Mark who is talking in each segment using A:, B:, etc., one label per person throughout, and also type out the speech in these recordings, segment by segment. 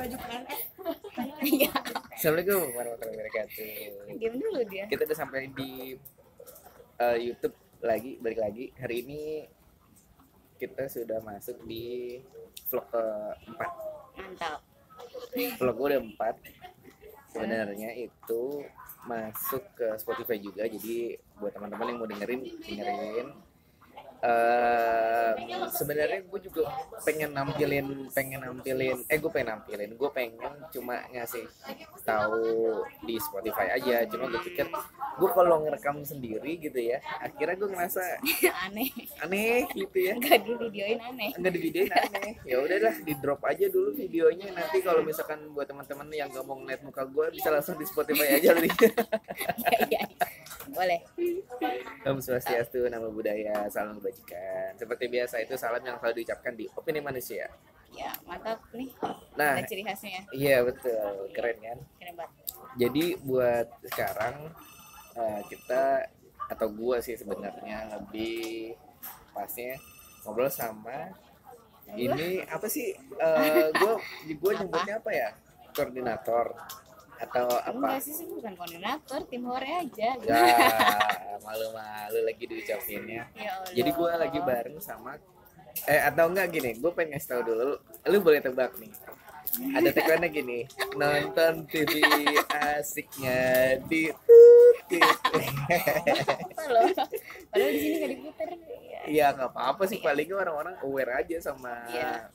A: baju PNS
B: Iya.
C: Assalamualaikum warahmatullahi wabarakatuh.
B: Diam dulu dia.
C: Kita udah sampai di eh, YouTube lagi, balik lagi. Hari ini kita sudah masuk di vlog keempat.
B: Mantap.
C: Vlog gue udah empat. Sebenarnya itu masuk ke Spotify juga. Jadi buat teman-teman yang mau dengerin, dengerin. Eh, sebenarnya gue juga pengen nampilin pengen nampilin eh gue pengen nampilin gue pengen cuma ngasih tahu di Spotify aja cuma gue pikir gue kalau ngerekam sendiri gitu ya akhirnya gue ngerasa
B: aneh.
C: aneh gitu ya
B: Enggak di videoin aneh.
C: nggak di videoin aneh ya udahlah di drop aja dulu videonya nanti kalau misalkan buat teman-teman yang nggak mau ngeliat muka gue bisa langsung di Spotify aja nih
B: Iya iya. Boleh.
C: Om Swastiastu, nama budaya, salam kebajikan. Seperti biasa itu salam yang selalu diucapkan di opini manusia.
B: Ya, mantap nih.
C: Nah,
B: Ada ciri khasnya ya.
C: iya betul, keren kan?
B: Keren banget.
C: Jadi buat sekarang eh, kita atau gua sih sebenarnya lebih pasnya ngobrol sama ini apa sih? Eh, gua gua nyebutnya apa ya? Koordinator atau apa?
B: Enggak sih, sih bukan koordinator, tim hore aja.
C: Ya, malu-malu lagi diucapinnya.
B: Ya Allah.
C: Jadi gue lagi bareng sama eh atau enggak gini, gue pengen ngasih tahu dulu, lu boleh tebak nih. Ada tagline gini, nonton TV asiknya di
B: Apa loh? Padahal di sini nggak diputer. Ya.
C: Iya nggak apa-apa sih, paling orang-orang aware aja sama
B: Iya.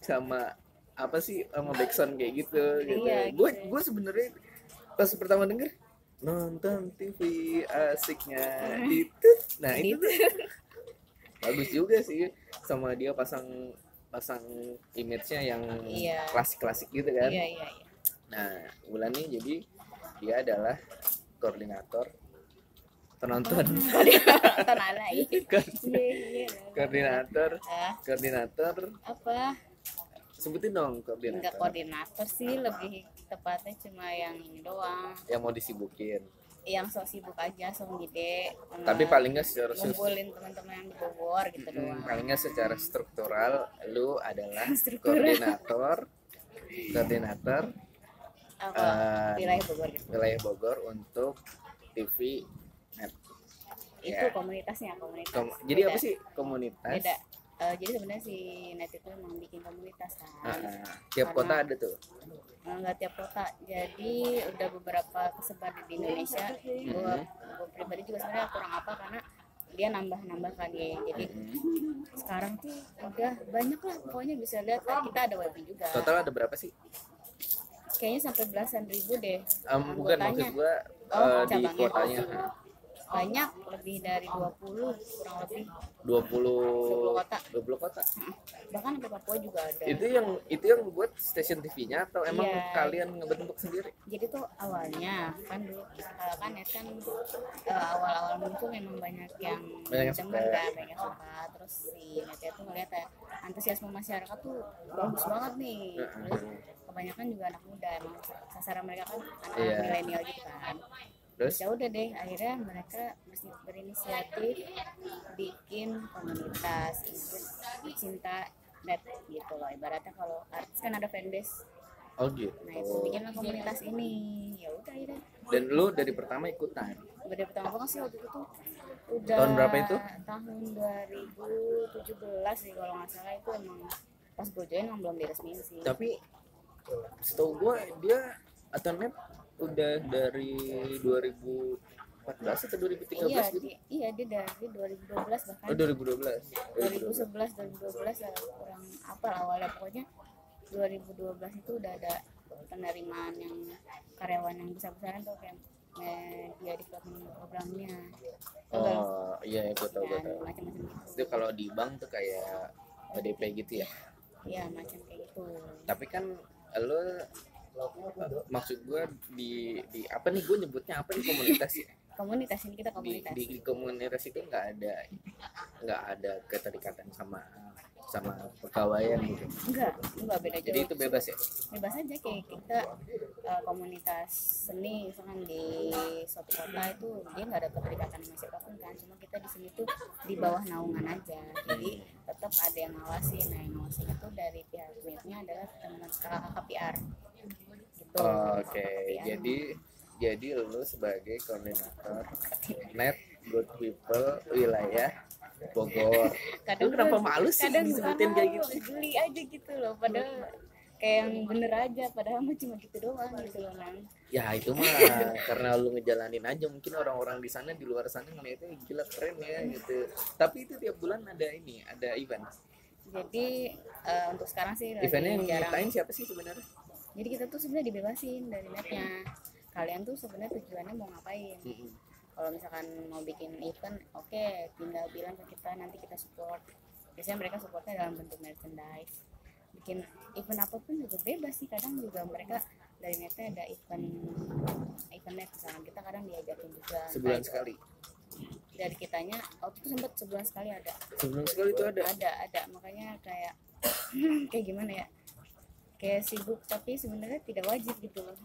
C: sama apa sih sama backsound kayak gitu gitu.
B: Iya,
C: Gue
B: gitu.
C: gue sebenarnya pas pertama denger nonton TV asiknya di nah itu tuh bagus juga sih sama dia pasang pasang image-nya yang
B: Iya.
C: klasik-klasik gitu kan.
B: Iya iya iya.
C: Nah, Wulan nih jadi dia adalah koordinator penonton
B: alay. Iya iya.
C: koordinator
B: Ah,
C: koordinator
B: apa?
C: Sebutin dong
B: Enggak
C: koordinator
B: koordinator sih, lebih tepatnya cuma yang ini doang.
C: yang mau disibukin
B: Yang sok sibuk aja, sok ngide.
C: tapi paling nggak secara
B: ngumpulin teman-teman yang di Bogor gitu
C: Mm,
B: doang.
C: paling nggak secara struktural lu adalah
B: Struktural.
C: koordinator koordinator
B: Apa?
C: eh,
B: wilayah Bogor gitu.
C: wilayah Bogor untuk TV net
B: Itu
C: ya.
B: komunitasnya, komunitas.
C: Kom- jadi
B: Beda.
C: apa sih komunitas
B: Beda. Eh, jadi sebenarnya si net itu emang bikin komunitas kan.
C: Ah. tiap
B: Karena-
C: kota ada tuh?
B: Eh, nggak tiap kota. Jadi udah beberapa kesebar di Indonesia.
C: Mm-hmm.
B: gua pribadi juga sebenarnya kurang apa karena dia nambah nambah kan ya. Jadi
C: Mm-hmm.
B: sekarang tuh udah banyak lah. Pokoknya bisa lihat lah kita ada webnya juga.
C: Total ada berapa sih?
B: Kayaknya sampai belasan ribu deh.
C: Em, bukan maksud gua
B: Oh,
C: eh, di kotanya
B: banyak lebih dari 20 kurang lebih.
C: 20
B: 20 kota.
C: 20 kota?
B: Bahkan sampai Papua juga ada.
C: Itu yang itu yang buat stasiun TV-nya atau emang
B: Iya.
C: kalian ngebentuk sendiri?
B: Jadi tuh awalnya kan dulu eh, kan net kan eh, awal-awal muncul memang banyak yang
C: Banyak yang
B: demen kan banyak suka. Terus si net tuh ngeliat ya antusiasme masyarakat tuh bagus banget nih. Terus kebanyakan juga anak muda emang sasaran mereka kan anak
C: Iya.
B: milenial gitu kan
C: terus?
B: Ya udah deh akhirnya mereka berinisiatif bikin komunitas bikin cinta net gitu loh. Ibaratnya kalau artis kan ada fanbase.
C: Oh gitu.
B: Nah itu bikinlah komunitas ini. Ya udah akhirnya.
C: Dan lu dari pertama ikutan?
B: Gede pertama banget sih waktu itu tuh. Udah
C: Tahun berapa itu?
B: tahun 2017 sih kalau nggak salah. Itu emang pas gue join emang belum diresmiin sih.
C: Tapi setahu gua dia atau net udah dari 2014 atau 2013
B: iya
C: gitu?
B: dia, iya dia dari 2012 bahkan.
C: Oh 2012 2012
B: 2011 2012 lah kurang apa awalnya. Pokoknya 2012 itu udah ada penerimaan yang karyawan yang besar-besaran tuh kayak media development programnya. Tau nggak lo?
C: oh iya ya gua tahu gua
B: Dan
C: tahu.
B: macam-macam gitu.
C: Itu kalau di bank tuh kayak ODP gitu ya?
B: Iya macam kayak gitu.
C: Tapi kan lo maksud gue di di apa nih gue nyebutnya apa nih komunitas ya?
B: komunitas ini kita komunitas.
C: di, di komunitas itu nggak ada nggak ada keterikatan sama sama pegawaian gitu?
B: Enggak enggak beda jauh.
C: jadi itu bebas ya?
B: Bebas aja kayak kita uh, komunitas seni misalkan di suatu kota itu dia nggak ada keterikatan sama siapa pun kan. Cuma kita di sini tuh di bawah naungan aja. Jadi tetap ada yang ngawasin. Nah yang ngawasin itu dari pihak MIT-nya adalah teman kakak PR gitu
C: oke
B: KPR.
C: jadi jadi lu sebagai koordinator net good people wilayah Bogor.
B: Kadang
C: Lu kenapa malu sih
B: kadang
C: disebutin kayak
B: malu, geli aja gitu loh padahal kayak yang bener aja padahal mah cuma gitu doang gitu loh nang
C: ya itu mah karena lu ngejalanin aja mungkin orang-orang di sana di luar sana ngeliatnya gila keren ya gitu. Tapi itu tiap bulan ada ini ada event.
B: Jadi eh, untuk sekarang sih
C: eventnya yang nyiptain siapa sih sebenarnya
B: jadi kita tuh sebenarnya dibebasin dari netnya kalian tuh sebenarnya tujuannya mau ngapain? Kalau misalkan mau bikin event oke tinggal bilang ke kita nanti kita support. Biasanya mereka supportnya dalam bentuk merchandise. Bikin event apa pun juga bebas sih kadang juga mereka dari netnya ada event event net misalkan kita kadang diajakin juga.
C: Sebulan sekali.
B: Dari kitanya waktu itu sempat sebulan sekali ada.
C: Sebulan sekali itu ada?
B: Ada ada. Makanya kayak kayak gimana ya kayak sibuk tapi sebenarnya tidak wajib gitu loh.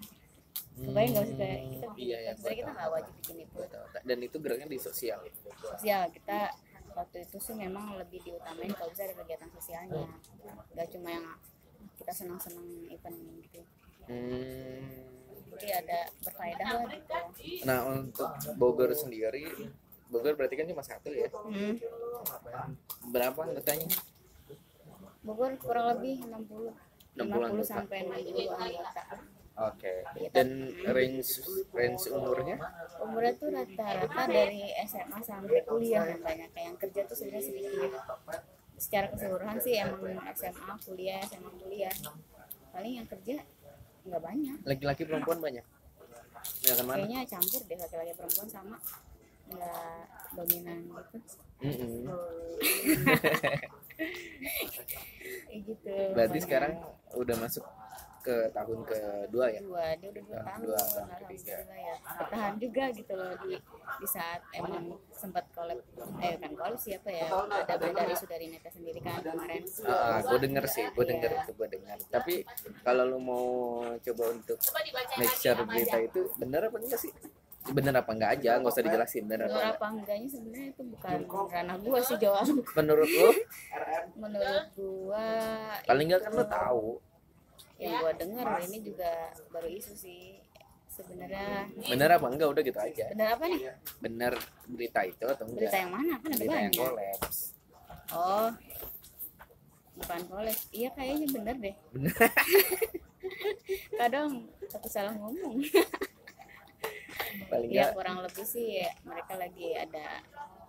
B: Kebayang nggak sih kayak kita bikin
C: iya ya
B: event, sebenarnya kita nggak wajib bikin itu.
C: Dan itu geraknya di sosial.
B: Sosial kita waktu itu sih memang lebih diutamain kalau bisa ada kegiatan sosialnya. Nggak cuma yang kita senang-senang event gitu.
C: Hmm.
B: jadi ada berfaedah lah gitu.
C: Nah untuk Bogor sendiri Bogor berarti kan cuma satu ya?
B: Hmm.
C: berapa anggotanya?
B: Bogor kurang lebih 60
C: 60
B: 50
C: anggota.
B: sampai 60 anggota
C: oke dan range range umurnya?
B: Umurnya tuh rata-rata dari SMA sampai kuliah yang banyak yang kerja tuh sebenarnya sedikit. Secara keseluruhan sih emang SMA kuliah SMA kuliah. Paling yang kerja nggak banyak.
C: Laki-laki perempuan banyak? Mana
B: kayaknya campur deh laki-laki perempuan sama. Nggak dominan gitu.
C: Mm-mm.
B: Gitu
C: berarti sekarang udah masuk ke tahun kedua ya
B: dua dia udah dua
C: Tahun dua, tahun
B: ya bertahan juga gitu loh di di saat emang sempat collab eh kan collab siapa ya ada dari Neta sendiri kan kemarin
C: Ah, gue denger sih, gue denger
B: Iya.
C: itu, gue denger. Tapi kalau lu mau coba untuk make sure berita itu bener apa enggak sih? Bener apa enggak aja, nggak usah dijelasin bener apa
B: Bener
C: enggak.
B: apa enggaknya sebenarnya itu bukan ranah gua sih jawab
C: Menurut lu,
B: menurut gua
C: paling enggak kan lu tahu.
B: yang gua denger ini juga baru isu sih sebenarnya
C: Bener apa enggak udah gitu aja.
B: bener apa nih
C: Bener berita itu atau enggak?
B: berita yang mana kan ada
C: Berita yang kolaps.
B: oh bukan kolej iya kayaknya bener deh
C: Bener.
B: kadang aku salah ngomong
C: Paling
B: ya kurang lebih sih ya, mereka lagi ada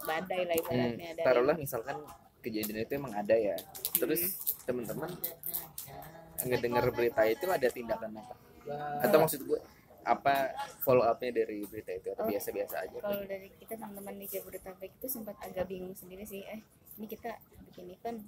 B: badai lah
C: hmm,
B: ibaratnya dari
C: taruhlah misalkan kejadian itu emang ada ya. Terus teman-teman ngedenger berita itu ada tindakan apa? Atau maksud gue apa follow upnya dari berita itu atau
B: Oh.
C: biasa-biasa aja?
B: kalau dari kita teman-teman di Jabodetabek itu sempat agak bingung sendiri sih eh ini kita bikin event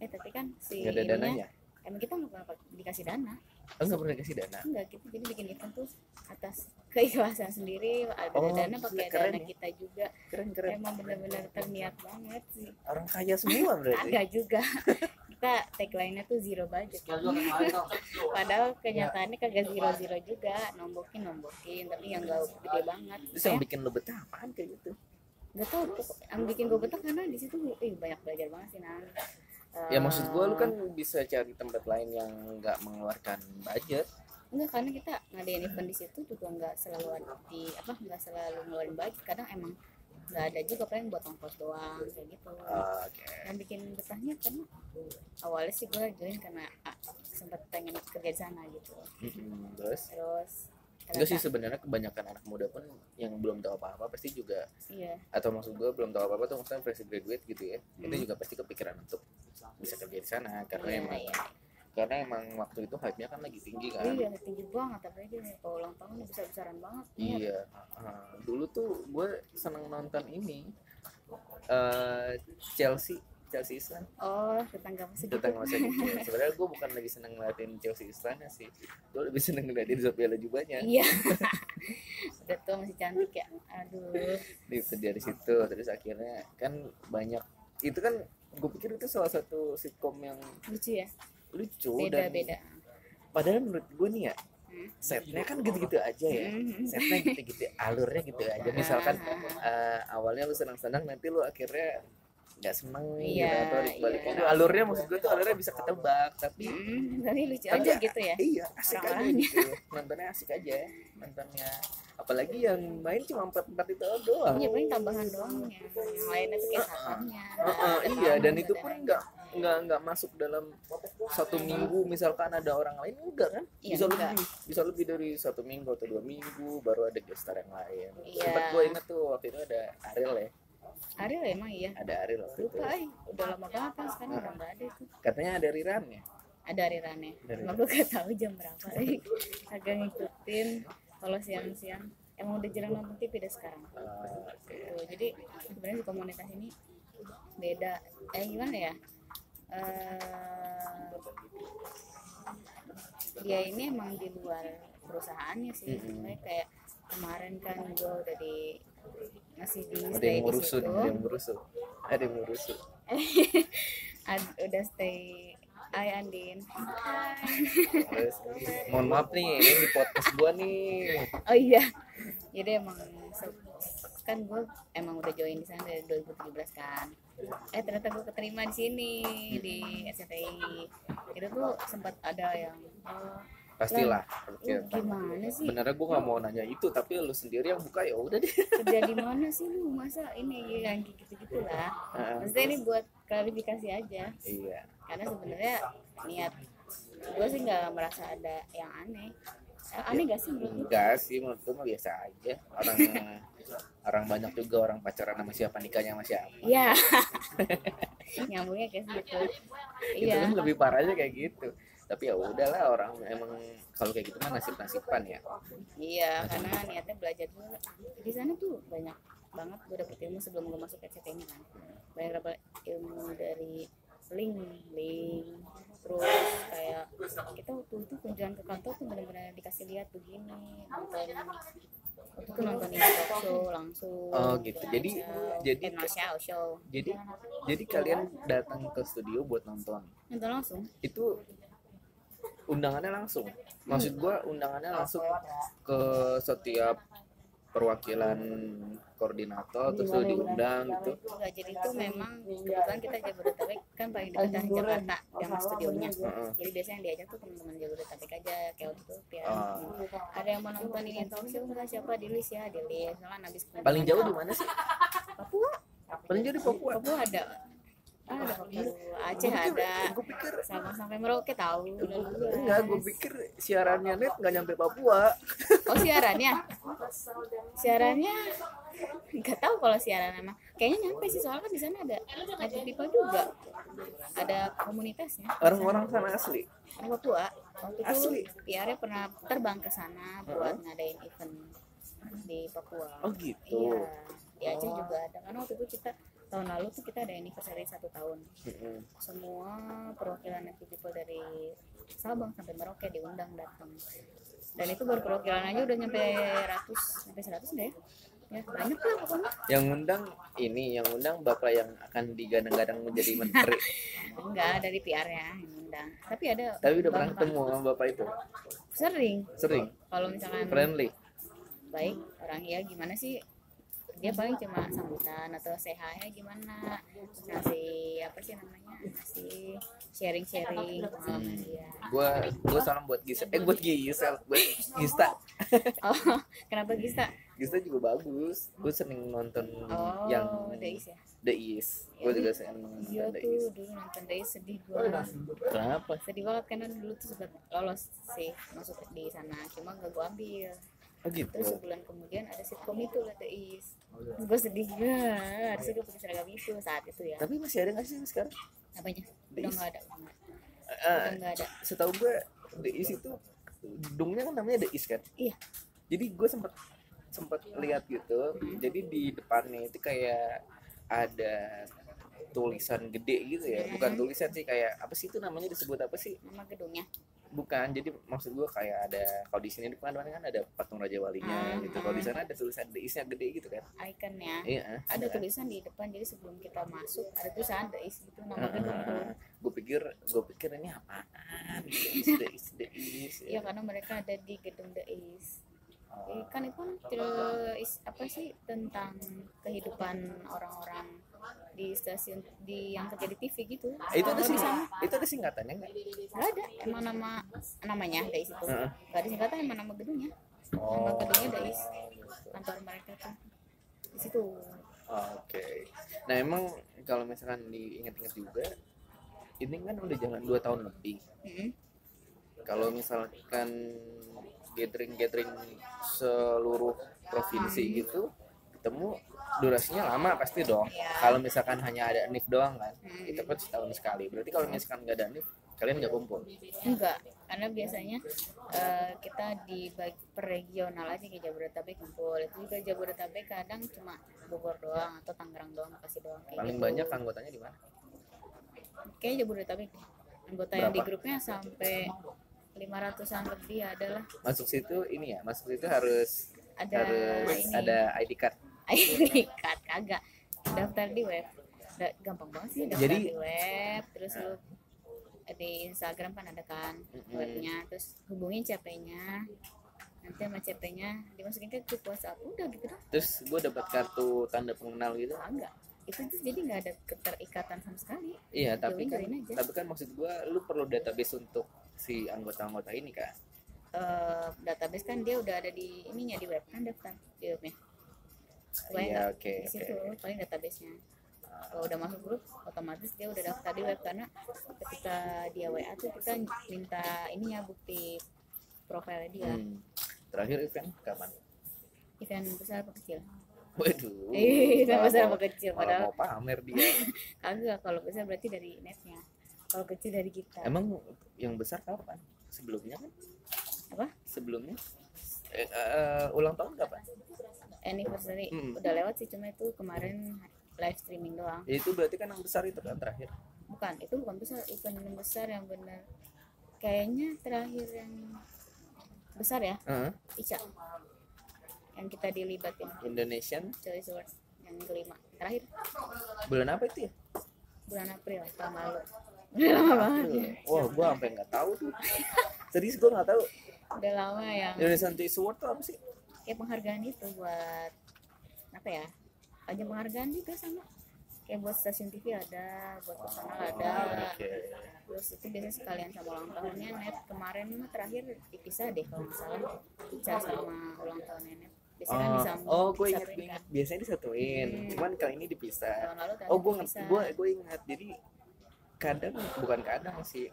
B: eh tapi kan si
C: Gak ada dananya?
B: Emang kita nggak pernah dikasih dana
C: Oh, nggak pernah kasih dana?
B: enggak kita jadi bikin event tuh atas keikhlasan sendiri ada
C: Oh,
B: dana pakai
C: keren
B: dana
C: ya.
B: kita juga
C: Keren keren.
B: emang benar-benar terniat banget sih
C: Orang kaya semua berarti.
B: agak juga kita tagline-nya tuh zero budget padahal kenyataannya kagak zero zero juga nombokin nombokin tapi yang gak gede banget
C: Terus yang bikin lo betah apaan kayak gitu?
B: nggak tahu pokok- yang bikin gue betah karena di situ ih, banyak belajar banget sih nang
C: Ya maksud gue lu kan bisa cari tempat lain yang nggak mengeluarkan budget.
B: enggak karena kita ngadain event di situ juga nggak selalu di apa nggak selalu ngeluarin budget kadang emang nggak ada juga paling buat ongkos doang kayak gitu
C: Oke.
B: yang bikin betahnya karena awalnya sih gue join karena ah, sempat pengen kerja di sana gitu
C: Mm-mm, Terus
B: terus
C: enggak sih sebenarnya kebanyakan anak muda pun yang belum tahu apa-apa pasti juga
B: iya
C: atau maksud gue belum tahu apa-apa tuh maksudnya fresh graduate gitu ya. Itu
B: Hmm.
C: juga pasti kepikiran untuk bisa kerja di sana karena
B: iya,
C: emang
B: iya.
C: karena emang waktu itu hype-nya kan lagi tinggi kan.
B: iya tinggi banget apalagi nih kalau ulang tahun besar besaran banget
C: Iya. ah, dulu tuh gue seneng nonton ini eh Chelsea Chelsea Island
B: oh tetangga masih gitu
C: tentang masa kecil. Sebenarnya gue bukan lagi seneng ngeliatin Chelsea Island sih. Gue lebih seneng ngeliatin Sophia Lajubanya.
B: iya udah tua masih cantik ya aduh
C: Itu dari situ terus akhirnya kan banyak itu kan gue pikir itu salah satu sitkom yang
B: lucu ya
C: lucu
B: beda
C: dan
B: beda
C: padahal menurut gue nih ya
B: Hmm.
C: setnya kan gitu-gitu aja ya
B: Hmm.
C: setnya gitu-gitu alurnya gitu aja misalkan eh, awalnya lu senang-senang nanti lu akhirnya nggak seneng gitu
B: Iya,
C: atau dibaliknya
B: iya.
C: itu alurnya maksud gue tuh alurnya bisa ketebak tapi
B: Hmm, tapi lucu
C: tapi
B: aja gitu ya
C: iya asik aja
B: Orang-orangnya.
C: gitu nontonnya asik aja nontonnya apalagi yang main cuma empat empat itu doang
B: Iya paling tambahan doang ya. Yang lainnya tuh kayak sahamnya.
C: Heeh, iya dan itu pun nggak nggak nggak masuk dalam satu minggu misalkan ada orang lain enggak kan
B: Iya,
C: bisa
B: enggak.
C: lebih bisa lebih dari satu minggu atau dua minggu baru ada gestar yang lain
B: Iya.
C: sempat gue inget tuh waktu itu ada Ariel ya
B: Ariel emang iya.
C: ada Ariel waktu itu
B: Lupa ay, udah lama banget kan sekarang udah nggak ada itu.
C: katanya ada Riran ya
B: Ada Arirane.
C: Dari
B: Cuma gue gak tahu jam berapa. ay. Agak ngikutin kalau siang-siang. Emang udah jarang nonton TV deh sekarang.
C: Eh, oke.
B: Tuh, jadi sebenarnya si komunitas ini beda. Eh gimana ya? Eh dia ini emang di luar perusahaannya sih.
C: Mm-mm.
B: Makanya kayak kemarin kan gue udah di masih di
C: ada
B: stay
C: yang
B: situ.
C: ada yang ngurusun ada yang
B: Ad- udah stay. Hai Andin.
C: Terus, mohon maaf nih ini di podcast gua nih.
B: Oh iya. Jadi emang kan gue emang udah join di sana dari 2017 kan. Eh ternyata gue keterima di sini di RCTI itu tuh sempat ada yang oh,
C: pastilah
B: lu
C: Oke,
B: gimana sih?
C: Benernya gua nggak mau nanya itu tapi lu sendiri yang buka ya udah deh.
B: Kerja di mana sih lu? Masa ini yang gitu gitu lah
C: Heeh.
B: maksudnya ini buat klarifikasi aja.
C: Iya.
B: Karena sebenarnya niat gue sih nggak merasa ada yang aneh. Eh, aneh gak sih menurut lu?
C: enggak sih menurut gua mah biasa aja. Orang orang banyak juga orang pacaran sama siapa nikahnya sama siapa.
B: Iya. Nyambungnya kayak gitu.
C: itu
B: Iya.
C: kan lebih parahnya kayak gitu tapi ya udahlah orang emang kalau kayak gitu mah nasib nasiban ya
B: Iya, karena niatnya belajar dulu. Di sana tuh banyak banget gue dapet ilmu sebelum gue masuk SCT ini kan. Banyak dapet ilmu dari link, link, terus kayak kita waktu itu kunjungan ke kantor tuh benar-benar dikasih lihat begini, nonton itu nonton ini talk show langsung.
C: Oh, gitu. Jadi-
B: Show,
C: jadi-
B: eh, show.
C: jadi jadi kalian datang ke studio buat nonton
B: nonton langsung.
C: itu undangannya langsung maksud gua undangannya langsung ke setiap perwakilan koordinator terus lu diundang gitu
B: Enggak, jadi itu memang kebetulan kita Jabodetabek kan paling dekat dengan Jakarta yang studionya.
C: Heeh.
B: Jadi biasanya yang diajak tuh teman-teman Jabodetabek aja kayak waktu itu ya. Ada yang mau nonton ini talk show enggak siapa di list ya, di list. Soalnya habis
C: paling jauh di mana sih
B: Papua.
C: paling jauh di Papua
B: Papua ada. Ah, ada Papua. Aceh ada.
C: gue pikir
B: Sama sampai Merauke tahu.
C: enggak gue pikir siarannya net nggak nyampe Papua.
B: Oh siarannya? Siarannya? Nggak tahu kalau siaran emang. Kayaknya nyampe sih soalnya kan di sana ada ada pipa juga. Ada komunitasnya.
C: Orang-orang sana asli?
B: Orang Papua. Waktu itu
C: Asli?
B: PR pernah terbang ke sana buat ngadain event di Papua.
C: Oh gitu.
B: Iya. Di Aceh juga ada. Karena waktu itu kita tahun lalu tuh kita ada anniversary satu tahun.
C: Mm-mm.
B: semua perwakilan people dari Sabang sampai Merauke diundang datang. Dan itu baru perwakilan aja udah nyampe ratus sampai seratus deh. Ya banyak lah pokoknya.
C: Yang undang ini yang undang bapak yang akan digadang-gadang menjadi menteri.
B: Enggak dari PR-nya yang undang tapi ada
C: tapi udah pernah ketemu sama bapak itu?
B: Sering.
C: Sering?
B: Kalau misalkan
C: friendly?
B: Baik orang ya gimana sih dia paling cuma sambutan atau sehatnya gimana. Ngasih apa sih namanya ngasih sharing sharing pengalaman dia.
C: Gua gua salam buat Gisel eh buat Gisel buat Gista.
B: Oh kenapa Gista?
C: Gista juga bagus. Gue sering nonton
B: oh
C: yang
B: Deis ya?
C: The East. Gue juga sering
B: iya
C: nonton The
B: tuh
C: East.
B: dulu nonton Deis sedih gua.
C: Kenapa?
B: Sedih banget karena dulu tuh sempat lolos sih masuk di sana. Cuma gak gua ambil
C: oh gitu.
B: Terus sebulan kemudian ada sitkom itu lah Deis terus gue sedih banget harusnya gue pakai seragam itu saat itu ya.
C: Tapi masih ada nggak sih sekarang?
B: Apanya?
C: The
B: udah nggak ada udah nggak- udah nggak ada.
C: setahu gue The East itu gedungnya kan namanya The East kan?
B: Iya.
C: Jadi gue sempat sempat lihat gitu. Jadi di depannya itu kayak ada tulisan gede gitu ya. Bukan
B: Hmm.
C: tulisan sih kayak apa sih itu namanya disebut apa sih?
B: Nama gedungnya
C: bukan jadi maksud gue kayak ada kalau di sini depan kan ada patung raja walinya
B: Ah,
C: gitu kalau di
B: ah.
C: sana ada tulisan deisnya gede gitu kan
B: ikonnya
C: iya
B: ada
C: kan?
B: tulisan di depan jadi sebelum kita masuk ada tulisan ada isi itu nama
C: Ah,
B: gedung tuh
C: gue pikir gue pikir ini apaan deis deis deis
B: Iya karena mereka ada di gedung.
C: Oh.
B: Eh, kan itu kan apa sih tentang kehidupan orang-orang di stasiun di yang kerja di TV gitu.
C: itu ada sih itu ada singkatannya nggak
B: nggak ada emang nama namanya The East itu.
C: Heeh.
B: Nggak ada singkatan emang nama gedungnya. Nama
C: oh
B: gedungnya The East. Kantor mereka tuh di situ.
C: oke nah emang kalau misalkan diingat-ingat juga ini kan udah jalan dua tahun lebih
B: Mm-mm.
C: kalau misalkan gathering gathering seluruh provinsi
B: Hmm.
C: gitu ketemu durasinya lama pasti dong
B: Iya.
C: kalau misalkan hanya ada NIF doang kan
B: Hmm.
C: itu pun setahun sekali berarti kalau misalkan nggak ada NIF kalian nggak kumpul
B: Enggak, karena biasanya eh, kita di per regional aja kayak Jabodetabek kumpul. Itu juga Jabodetabek kadang cuma Bogor doang atau Tangerang doang, Bekasi doang kayak
C: paling
B: gitu.
C: banyak anggotanya di mana
B: Kayak Jabodetabek deh. Anggota yang di
C: Berapa?
B: grupnya sampai 500-an lebih adalah
C: masuk situ ini ya masuk situ harus
B: ada
C: harus
B: ini
C: ada ID card
B: Card kagak. Daftar di web. Da- gampang banget sih daftar
C: Jadi-
B: di web. Terus lu di Instagram kan ada kan webnya. Terus hubungin CP-nya nanti sama CP-nya dimasukin ke grup WhatsApp. Udah gitu dah
C: terus gue dapat kartu tanda pengenal gitu?
B: Enggak itu tuh jadi nggak ada keterikatan sama sekali.
C: Iya tapi
B: Join,
C: kan
B: join aja.
C: tapi kan maksud gue lu perlu database untuk si anggota-anggota ini kan
B: Eh, database kan dia udah ada di ininya di web kan daftar di webnya Kebayang nggak?
C: oke
B: di situ paling database-nya. Kalau udah masuk grup otomatis dia udah daftar di web karena ketika dia WA tuh kita minta ininya bukti profilnya dia.
C: Hmm. terakhir event kapan?
B: Event besar apa kecil?
C: Waduh.
B: Eh event besar apa kecil padahal
C: mau pamer dia.
B: Kagak kalau besar berarti dari netnya. Kalau kecil dari kita.
C: Emang yang besar kapan? Sebelumnya kan?
B: Apa?
C: Sebelumnya? Eh, eh, ulang tahun kapan
B: anniversary.
C: Hmm.
B: udah lewat sih cuma itu kemarin live streaming doang.
C: Ya, itu berarti kan yang besar itu kan terakhir?
B: Bukan itu bukan besar event yang besar yang benar. Kayaknya terakhir yang besar ya?
C: Heeh.
B: Ica. Yang kita dilibatin.
C: Indonesian?
B: Choice Award yang kelima. Terakhir.
C: Bulan apa itu ya?
B: Bulan April tahun lalu. Udah lama banget. Ya
C: wah gua sampai nggak tahu tuh. Serius gua nggak tahu.
B: Udah lama yang
C: Indonesian Choice Award tuh apa sih
B: kayak penghargaan itu buat apa ya ajang penghargaan juga sama kayak buat stasiun TV ada buat personal ada
C: oke
B: terus itu biasanya sekalian sama ulang tahunnya net kemarin mah terakhir dipisah deh kalau nggak salah Ica sama ulang tahunnya net biasanya kan
C: Oh,
B: disambung
C: oh gue ingat, gue
B: kan.
C: ingat. Biasanya disatuin,
B: Hmm.
C: cuman kali ini dipisah.
B: tahun lalu
C: Oh, gue gue gue ingat. Jadi kadang bukan kadang sih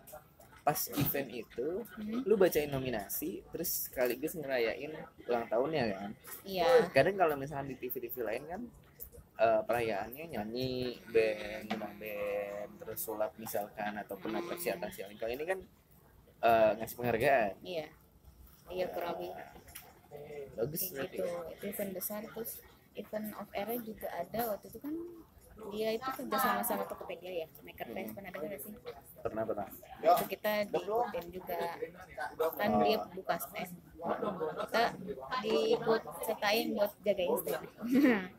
C: pas event itu
B: Hmm,
C: lu bacain nominasi terus sekaligus ngerayain ulang tahunnya kan?
B: Iya.
C: Kadang kalau misalnya di TV TV lain kan eh, perayaannya nyanyi band undang band terus sulap misalkan ataupun
B: Hmm.
C: apresiasi yang kali ini kan eh, ngasih penghargaan.
B: Iya. Iya kurang lebih.
C: bagus
B: gitu. Itu event besar terus event of air juga ada. Waktu itu kan dia itu kerja sama sama Tokopedia ya Maker Face pernah dengar sih
C: pernah pernah.
B: Itu kita diikutin juga. Kan dia buka stand. Kita diikut sertain buat jagain stand.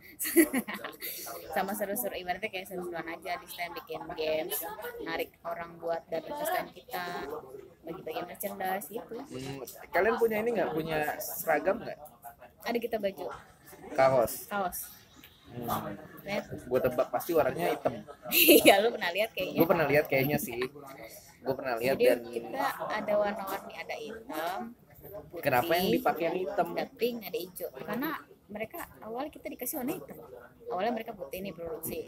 B: Sama seru-seru. Ibaratnya kayak seru-seruan aja di stand bikin games narik orang buat datang ke stand kita bagi-bagi merchandise gitu.
C: Hmm, kalian punya ini nggak? Punya seragam nggak?
B: Ada kita baju.
C: Kaos.
B: Kaos
C: hmm. Gue tebak pasti warnanya hitam.
B: Iya lu pernah lihat kayaknya.
C: Gue pernah lihat kayaknya sih. Gue pernah lihat
B: jadi
C: dan
B: kita ada warna-warni ada hitam putih,
C: kenapa yang dipakai yang hitam?
B: ada pink ada hijau. Karena mereka awalnya kita dikasih warna hitam. Awalnya mereka putih nih produksi.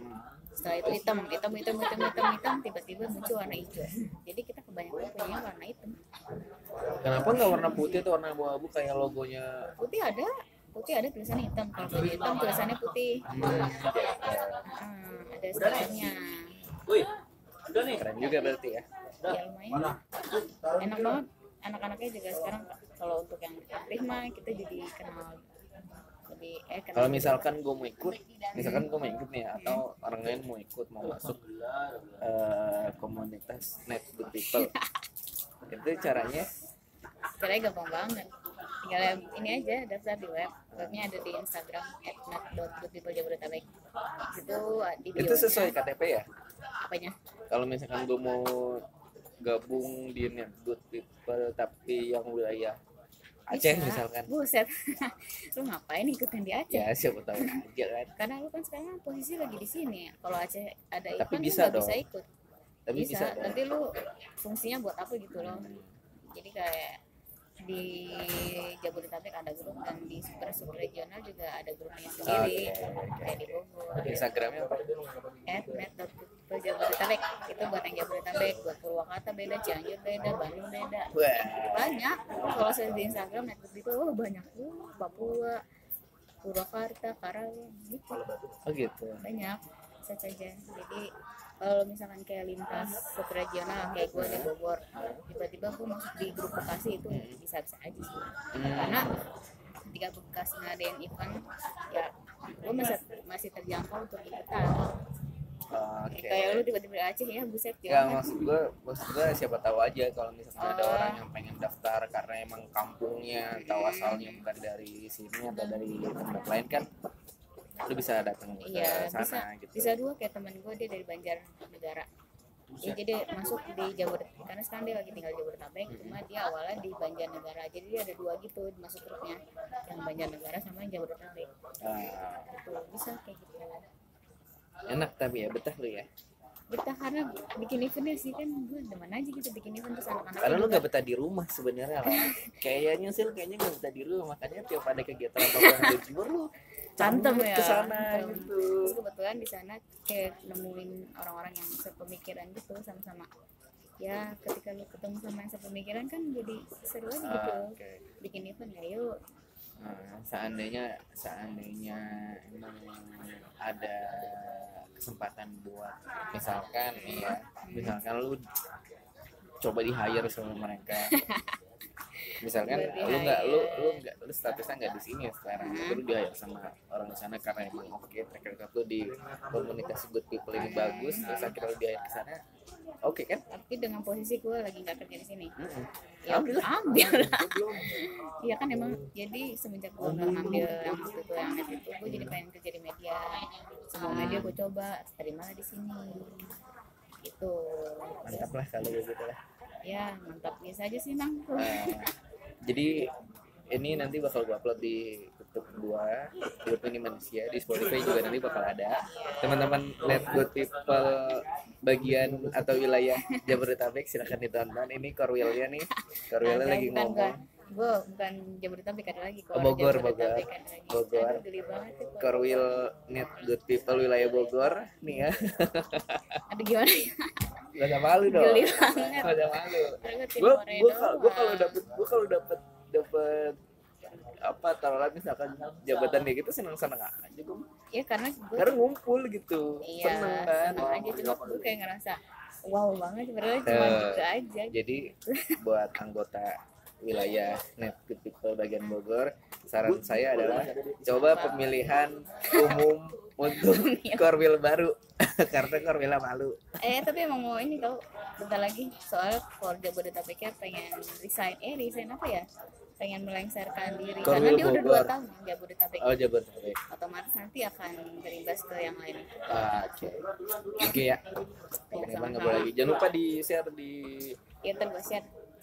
B: Setelah itu hitam hitam hitam hitam hitam hitam tiba-tiba muncul warna hijau. Jadi kita kebanyakan punya warna hitam.
C: Kenapa nggak warna putih atau warna abu-abu kayak logonya?
B: Putih ada putih ada tulisannya hitam kalau baju hitam. Tulisannya putih.
C: Hmm,
B: Hmm, ada stikernya
C: keren juga berarti ya.
B: Ya lumayan. Enak banget. Anak-anaknya juga sekarang kalau untuk yang aktif mah kita jadi kenal lebih eh kenal
C: kalau misalkan gue mau ikut misalkan gue mau ikut nih atau orang lain mau ikut mau masuk eh, komunitas net good people. Itu caranya?
B: Caranya gampang banget tinggal ini aja daftar di web. Webnya ada di Instagram @nat.goodpeoplejabodetabek itu di
C: itu sesuai KTP ya?
B: Apanya?
C: Kalau misalkan gue mau gabung di Net Good People tapi yang wilayah Aceh
B: Bisa.
C: misalkan.
B: Buset. Lu ngapain ikutan di Aceh?
C: Ya siapa tahu aja kan.
B: Karena lu kan sekarang posisi lagi di sini. Kalau Aceh ada
C: Tapi
B: event
C: bisa
B: lu bisa ikut.
C: Tapi
B: bisa,
C: bisa, dong.
B: nanti lu fungsinya buat apa gitu loh. Jadi kayak di Jabodetabek ada grup dan di super super regional juga ada grupnya sendiri
C: Oke,
B: kayak di Bogor.
C: Instagramnya apa?
B: At net.jabodetabek itu buat yang Jabodetabek buat Purwakarta beda Cianjur beda Bandung beda.
C: Wah.
B: Banyak. Kalau saya di Instagram net itu oh banyak. Uh, Papua Purwakarta Karawang gitu.
C: Oh gitu.
B: Banyak. Search aja jadi kalau misalkan kayak lintas subregional kayak gue di Bogor tiba-tiba gue masuk di grup Bekasi itu bisa bisa aja sih.
C: Hmm,
B: karena ketika Bekasi ngadain event ya gue masih masih terjangkau untuk ikutan.
C: Oke.
B: Kayak lu tiba-tiba Aceh ya buset
C: ya
B: jangan.
C: maksud gue maksud gue siapa tahu aja kalau misalkan ada
B: Oh.
C: orang yang pengen daftar karena emang kampungnya atau asalnya bukan dari sini atau dari tempat lain kan lu bisa datang ke
B: iya
C: sana
B: bisa.
C: gitu.
B: Bisa dua kayak temen gue dia dari Banjarnegara. Ya, jadi dia masuk di Jabodetabek karena sekarang dia lagi tinggal di Jabodetabek cuma dia awalnya di Banjarnegara. Jadi dia ada dua gitu masuk grupnya yang Banjarnegara sama yang Jabodetabek.
C: Ah,
B: itu bisa kayak gitu.
C: Enak tapi ya betah lu ya?
B: Betah karena bikin eventnya sih kan gue demen aja gitu bikin event terus anak-anak
C: karena lu nggak betah. di rumah sebenarnya lah kayaknya sih lu kayaknya nggak betah di rumah makanya tiap ada kegiatan apa yang lu lu
B: cantem ya
C: ke sana gitu.
B: Terus kebetulan di sana kayak nemuin orang-orang yang sepemikiran gitu sama-sama. Ya ketika lu ketemu sama yang sepemikiran kan jadi seru aja gitu.
C: Ah, oke.
B: Bikin event ya yuk.
C: Nah, seandainya seandainya emang ada kesempatan buat misalkan ya misalkan lu coba di hire sama mereka misalkan lu nggak lu lu nggak lu statusnya nggak di sini ya sekarang. Tapi lu di hire sama orang di sana karena emang oke track record lu di komunitas good people ini bagus terus akhirnya lu di hire ke sana oke kan?
B: Tapi dengan posisi gue lagi nggak kerja di sini.
C: Mm-mm.
B: ya
C: Ambil
B: ambil iya kan emang jadi semenjak gue nggak ngambil yang waktu itu yang net itu gue jadi pengen kerja di media. Semua media gue coba terima di sini. Itu
C: mantap lah kalau begitu lah
B: ya mantap. Biasa aja sih nang
C: Nah, jadi ini nanti bakal gua upload di YouTube gua hidup ini manusia. Di Spotify juga nanti bakal ada. Teman-teman Let Good People bagian atau wilayah Jabodetabek silahkan ditonton. Ini Korwilnya nih. Korwilnya lagi ngomong
B: gue bukan Jabodetabek ada lagi.
C: Oh, Bogor, Bogor.
B: ada lagi.
C: Bogor. Korwil Net Good People wilayah Bogor nih ya.
B: Aduh gimana ya?
C: Gak ada malu dong.
B: Geli banget.
C: Gak ada malu. Gue gue kalau gue kalau dapet gue kalau dapet dapet apa taruhlah misalkan jabatan kayak gitu seneng seneng aja gue
B: ya karena gue
C: karena ngumpul gitu.
B: Iya
C: seneng kan?
B: seneng aja. Cuma gue kayak ngerasa wow banget padahal cuma
C: Eh.
B: gitu aja.
C: jadi buat anggota wilayah net Good people bagian Bogor. Saran saya adalah coba pemilihan umum untuk korwil baru. Karena korwilnya malu.
B: Eh tapi emang mau ini tau bentar lagi. Soal kalau Jabodetabeknya pengen resign. Eh resign apa ya? Pengen melengsarkan diri.
C: Korwil
B: karena dia udah dua tahun Jabodetabek
C: oh Jabodetabek
B: otomatis nanti akan berimbas ke yang lain.
C: Ah, oke. Oke ya. Nggak boleh. Lagi jangan lupa di share di
B: ya ntar gue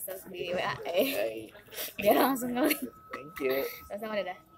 B: terus di WA eh dia langsung ngelik
C: thank you.
B: Sama-sama dadah